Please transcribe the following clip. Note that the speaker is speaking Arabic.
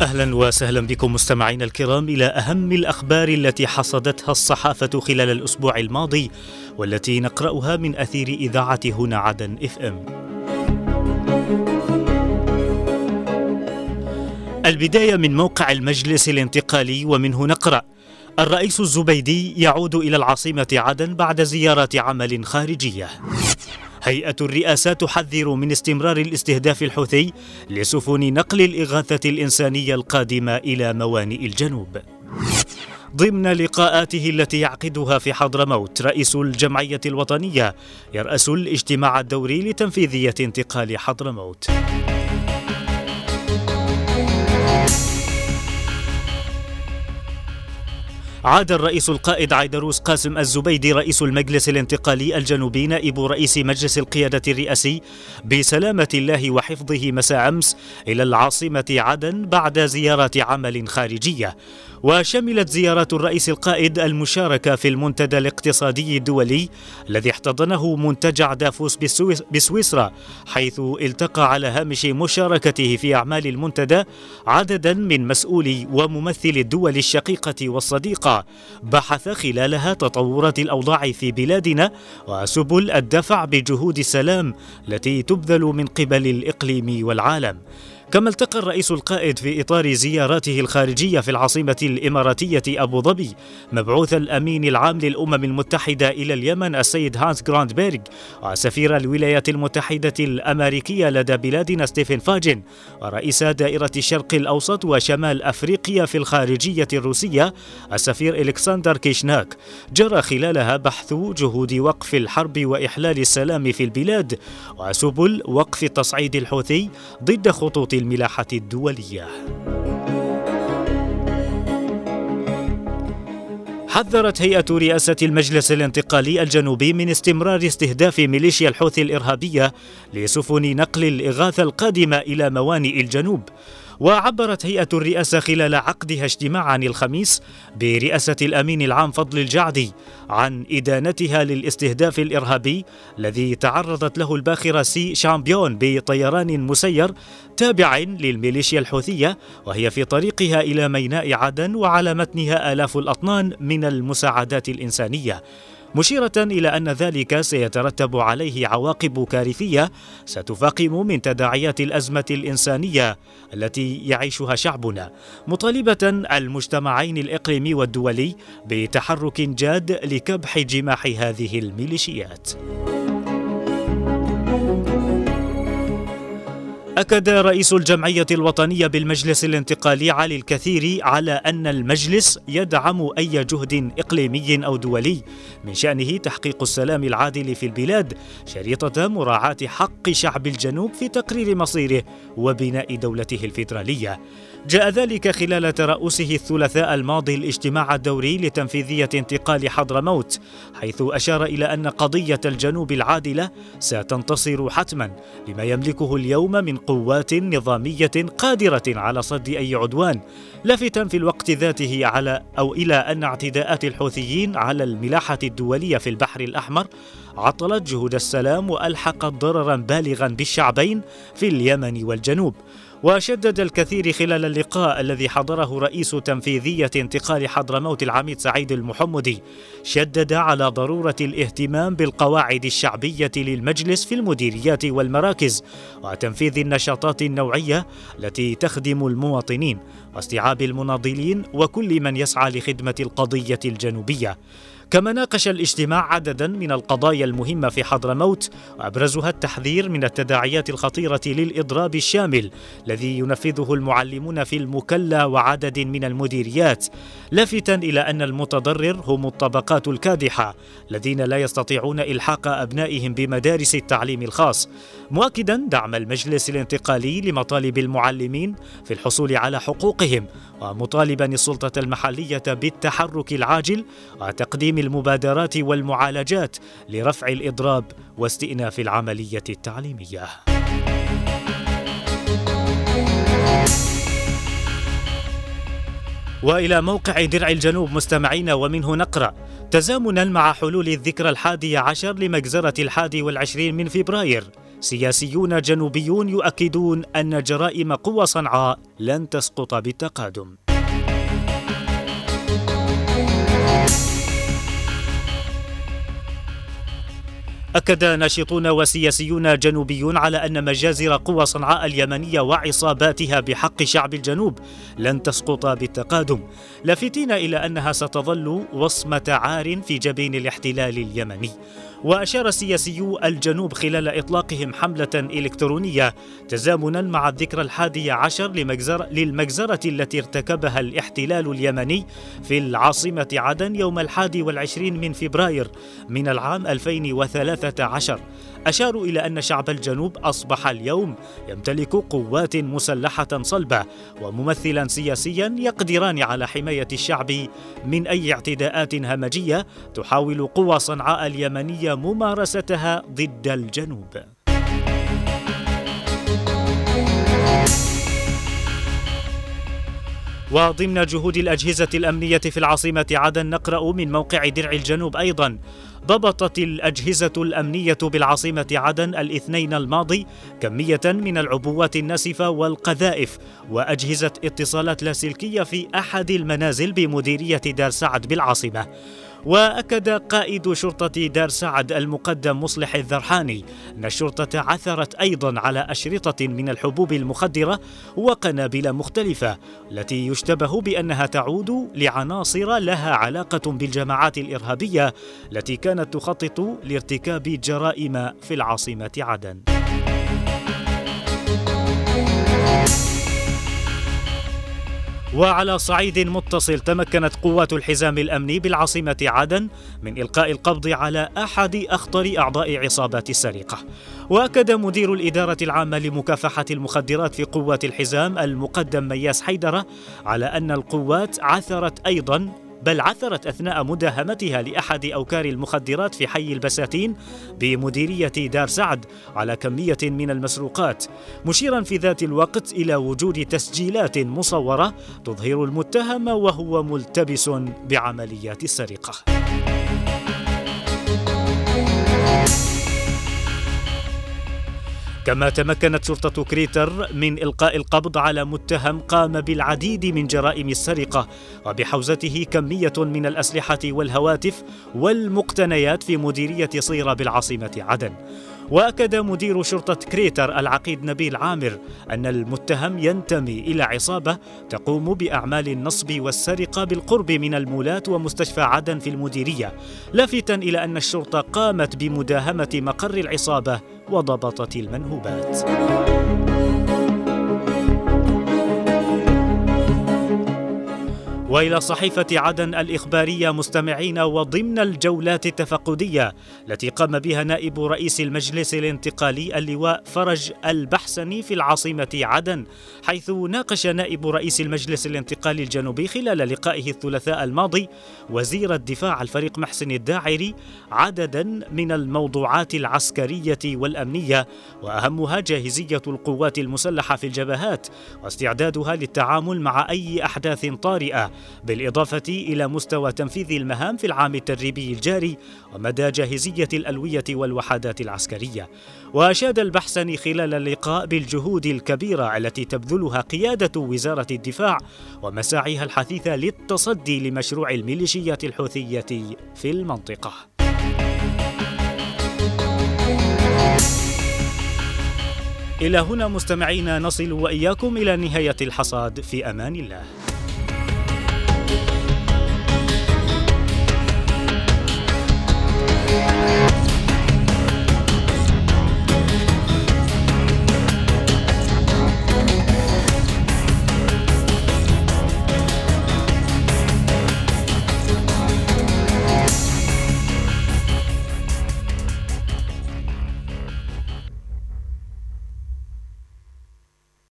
أهلا وسهلا بكم مستمعينا الكرام إلى أهم الأخبار التي حصدتها الصحافة خلال الأسبوع الماضي والتي نقرأها من أثير إذاعة هنا عدن إف إم. البداية من موقع المجلس الانتقالي ومنه نقرأ الرئيس الزبيدي يعود إلى العاصمة عدن بعد زيارة عمل خارجية. هيئة الرئاسة تحذر من استمرار الاستهداف الحوثي لسفن نقل الإغاثة الإنسانية القادمة إلى موانئ الجنوب. ضمن لقاءاته التي يعقدها في حضرموت رئيس الجمعية الوطنية يرأس الاجتماع الدوري لتنفيذية انتقال حضرموت. عاد الرئيس القائد عيدروس قاسم الزبيدي رئيس المجلس الانتقالي الجنوبي نائب رئيس مجلس القيادة الرئاسي بسلامة الله وحفظه مساء أمس إلى العاصمة عدن بعد زيارة عمل خارجية. وشملت زيارة الرئيس القائد المشاركة في المنتدى الاقتصادي الدولي الذي احتضنه منتجع دافوس بسويسرا حيث التقى على هامش مشاركته في أعمال المنتدى عددا من مسؤولي وممثلي الدول الشقيقة والصديقة. بحث خلالها تطورات الأوضاع في بلادنا وسبل الدفع بجهود السلام التي تبذل من قبل الإقليم والعالم. كما التقى الرئيس القائد في إطار زياراته الخارجية في العاصمة الإماراتية أبو ظبي مبعوث الأمين العام للأمم المتحدة إلى اليمن السيد هانس جراندبيرغ وسفير الولايات المتحدة الأمريكية لدى بلادنا ستيفن فاجن ورئيس دائرة الشرق الأوسط وشمال أفريقيا في الخارجية الروسية السفير إلكسندر كيشناك. جرى خلالها بحث جهود وقف الحرب وإحلال السلام في البلاد وسبل وقف التصعيد الحوثي ضد خطوط الملاحة الدولية. حذرت هيئة رئاسة المجلس الانتقالي الجنوبي من استمرار استهداف ميليشيا الحوثي الإرهابية لسفن نقل الإغاثة القادمة إلى موانئ الجنوب وعبرت هيئة الرئاسة خلال عقدها اجتماعا الخميس برئاسة الأمين العام فضل الجعدي عن إدانتها للاستهداف الإرهابي الذي تعرضت له الباخرة سي شامبيون بطيران مسير تابع للميليشيا الحوثية وهي في طريقها إلى ميناء عدن وعلى متنها آلاف الأطنان من المساعدات الإنسانية. مشيرة إلى أن ذلك سيترتب عليه عواقب كارثية ستفاقم من تداعيات الأزمة الإنسانية التي يعيشها شعبنا مطالبة المجتمعين الإقليمي والدولي بتحرك جاد لكبح جماح هذه الميليشيات. أكد رئيس الجمعية الوطنية بالمجلس الانتقالي علي الكثير على أن المجلس يدعم أي جهد إقليمي أو دولي من شأنه تحقيق السلام العادل في البلاد شريطة مراعاة حق شعب الجنوب في تقرير مصيره وبناء دولته الفيدرالية. جاء ذلك خلال ترأسه الثلاثاء الماضي الاجتماع الدوري لتنفيذية انتقال حضرموت حيث أشار إلى أن قضية الجنوب العادلة ستنتصر حتما لما يملكه اليوم من قوات نظامية قادرة على صد أي عدوان لافتا في الوقت ذاته على أو إلى أن اعتداءات الحوثيين على الملاحة الدولية في البحر الأحمر عطلت جهود السلام وألحقت ضررا بالغا بالشعبين في اليمن والجنوب. وشدد الكثير خلال اللقاء الذي حضره رئيس تنفيذية انتقال حضرموت العميد سعيد المحمدي شدد على ضرورة الاهتمام بالقواعد الشعبية للمجلس في المديريات والمراكز وتنفيذ النشاطات النوعية التي تخدم المواطنين واستيعاب المناضلين وكل من يسعى لخدمة القضية الجنوبية. كما ناقش الاجتماع عددا من القضايا المهمة في حضرموت وأبرزها التحذير من التداعيات الخطيرة للإضراب الشامل الذي ينفذه المعلمون في المكلا وعدد من المديريات لافتا إلى أن المتضرر هم الطبقات الكادحة الذين لا يستطيعون إلحاق أبنائهم بمدارس التعليم الخاص. مؤكدا دعم المجلس الانتقالي لمطالب المعلمين في الحصول على حقوقهم ومطالبا السلطة المحلية بالتحرك العاجل وتقديم المبادرات والمعالجات لرفع الإضراب واستئناف العملية التعليمية. وإلى موقع درع الجنوب مستمعين ومنه نقرأ تزامنا مع حلول الذكرى الحادي عشر لمجزرة الحادي والعشرين من فبراير. سياسيون جنوبيون يؤكدون أن جرائم قوى صنعاء لن تسقط بالتقادم. أكد ناشطون وسياسيون جنوبيون على أن مجازر قوى صنعاء اليمنية وعصاباتها بحق شعب الجنوب لن تسقط بالتقادم لافتين إلى أنها ستظل وصمة عار في جبين الاحتلال اليمني. وأشار سياسيو الجنوب خلال إطلاقهم حملة إلكترونية تزامنا مع الذكرى الحادية عشر لمجزر للمجزرة التي ارتكبها الاحتلال اليمني في العاصمة عدن يوم الحادي والعشرين من فبراير من العام 2013 أشاروا إلى أن شعب الجنوب أصبح اليوم يمتلك قوات مسلحة صلبة وممثلا سياسيا يقدران على حماية الشعب من أي اعتداءات همجية تحاول قوى صنعاء اليمنية ممارستها ضد الجنوب. وضمن جهود الأجهزة الأمنية في العاصمة عدن نقرأ من موقع درع الجنوب أيضا ضبطت الأجهزة الأمنية بالعاصمة عدن الاثنين الماضي كمية من العبوات الناسفة والقذائف وأجهزة اتصالات لاسلكية في أحد المنازل بمديرية دار سعد بالعاصمة. وأكد قائد شرطة دار سعد المقدم مصلح الذرحاني أن الشرطة عثرت أيضا على أشرطة من الحبوب المخدرة وقنابل مختلفة التي يشتبه بأنها تعود لعناصر لها علاقة بالجماعات الإرهابية التي كانت تخطط لارتكاب جرائم في العاصمة عدن. وعلى صعيد متصل تمكنت قوات الحزام الأمني بالعاصمة عدن من إلقاء القبض على أحد أخطر أعضاء عصابات السرقة. وأكد مدير الإدارة العامة لمكافحة المخدرات في قوات الحزام المقدم مياس حيدرة على أن القوات عثرت أيضا بل عثرت أثناء مداهمتها لأحد أوكار المخدرات في حي البساتين بمديرية دار سعد على كمية من المسروقات مشيرا في ذات الوقت إلى وجود تسجيلات مصورة تظهر المتهم وهو ملتبس بعمليات السرقة. كما تمكنت شرطة كريتر من إلقاء القبض على متهم قام بالعديد من جرائم السرقة وبحوزته كمية من الأسلحة والهواتف والمقتنيات في مديرية صيرة بالعاصمة عدن. وأكد مدير شرطة كريتر العقيد نبيل عامر أن المتهم ينتمي إلى عصابة تقوم بأعمال النصب والسرقة بالقرب من المولات ومستشفى عدن في المديرية لافتا إلى أن الشرطة قامت بمداهمة مقر العصابة وضبطت المنهوبات. وإلى صحيفة عدن الإخبارية مستمعين وضمن الجولات التفقدية التي قام بها نائب رئيس المجلس الانتقالي اللواء فرج البحسني في العاصمة عدن حيث ناقش نائب رئيس المجلس الانتقالي الجنوبي خلال لقائه الثلاثاء الماضي وزير الدفاع الفريق محسن الداعري عددا من الموضوعات العسكرية والأمنية وأهمها جاهزية القوات المسلحة في الجبهات واستعدادها للتعامل مع أي أحداث طارئة بالإضافة إلى مستوى تنفيذ المهام في العام التدريبي الجاري ومدى جاهزية الألوية والوحدات العسكرية. وأشاد البحسني خلال اللقاء بالجهود الكبيرة التي تبذلها قيادة وزارة الدفاع ومساعيها الحثيثة للتصدي لمشروع الميليشيات الحوثية في المنطقة. إلى هنا مستمعينا نصل وإياكم إلى نهاية الحصاد. في أمان الله. Bye.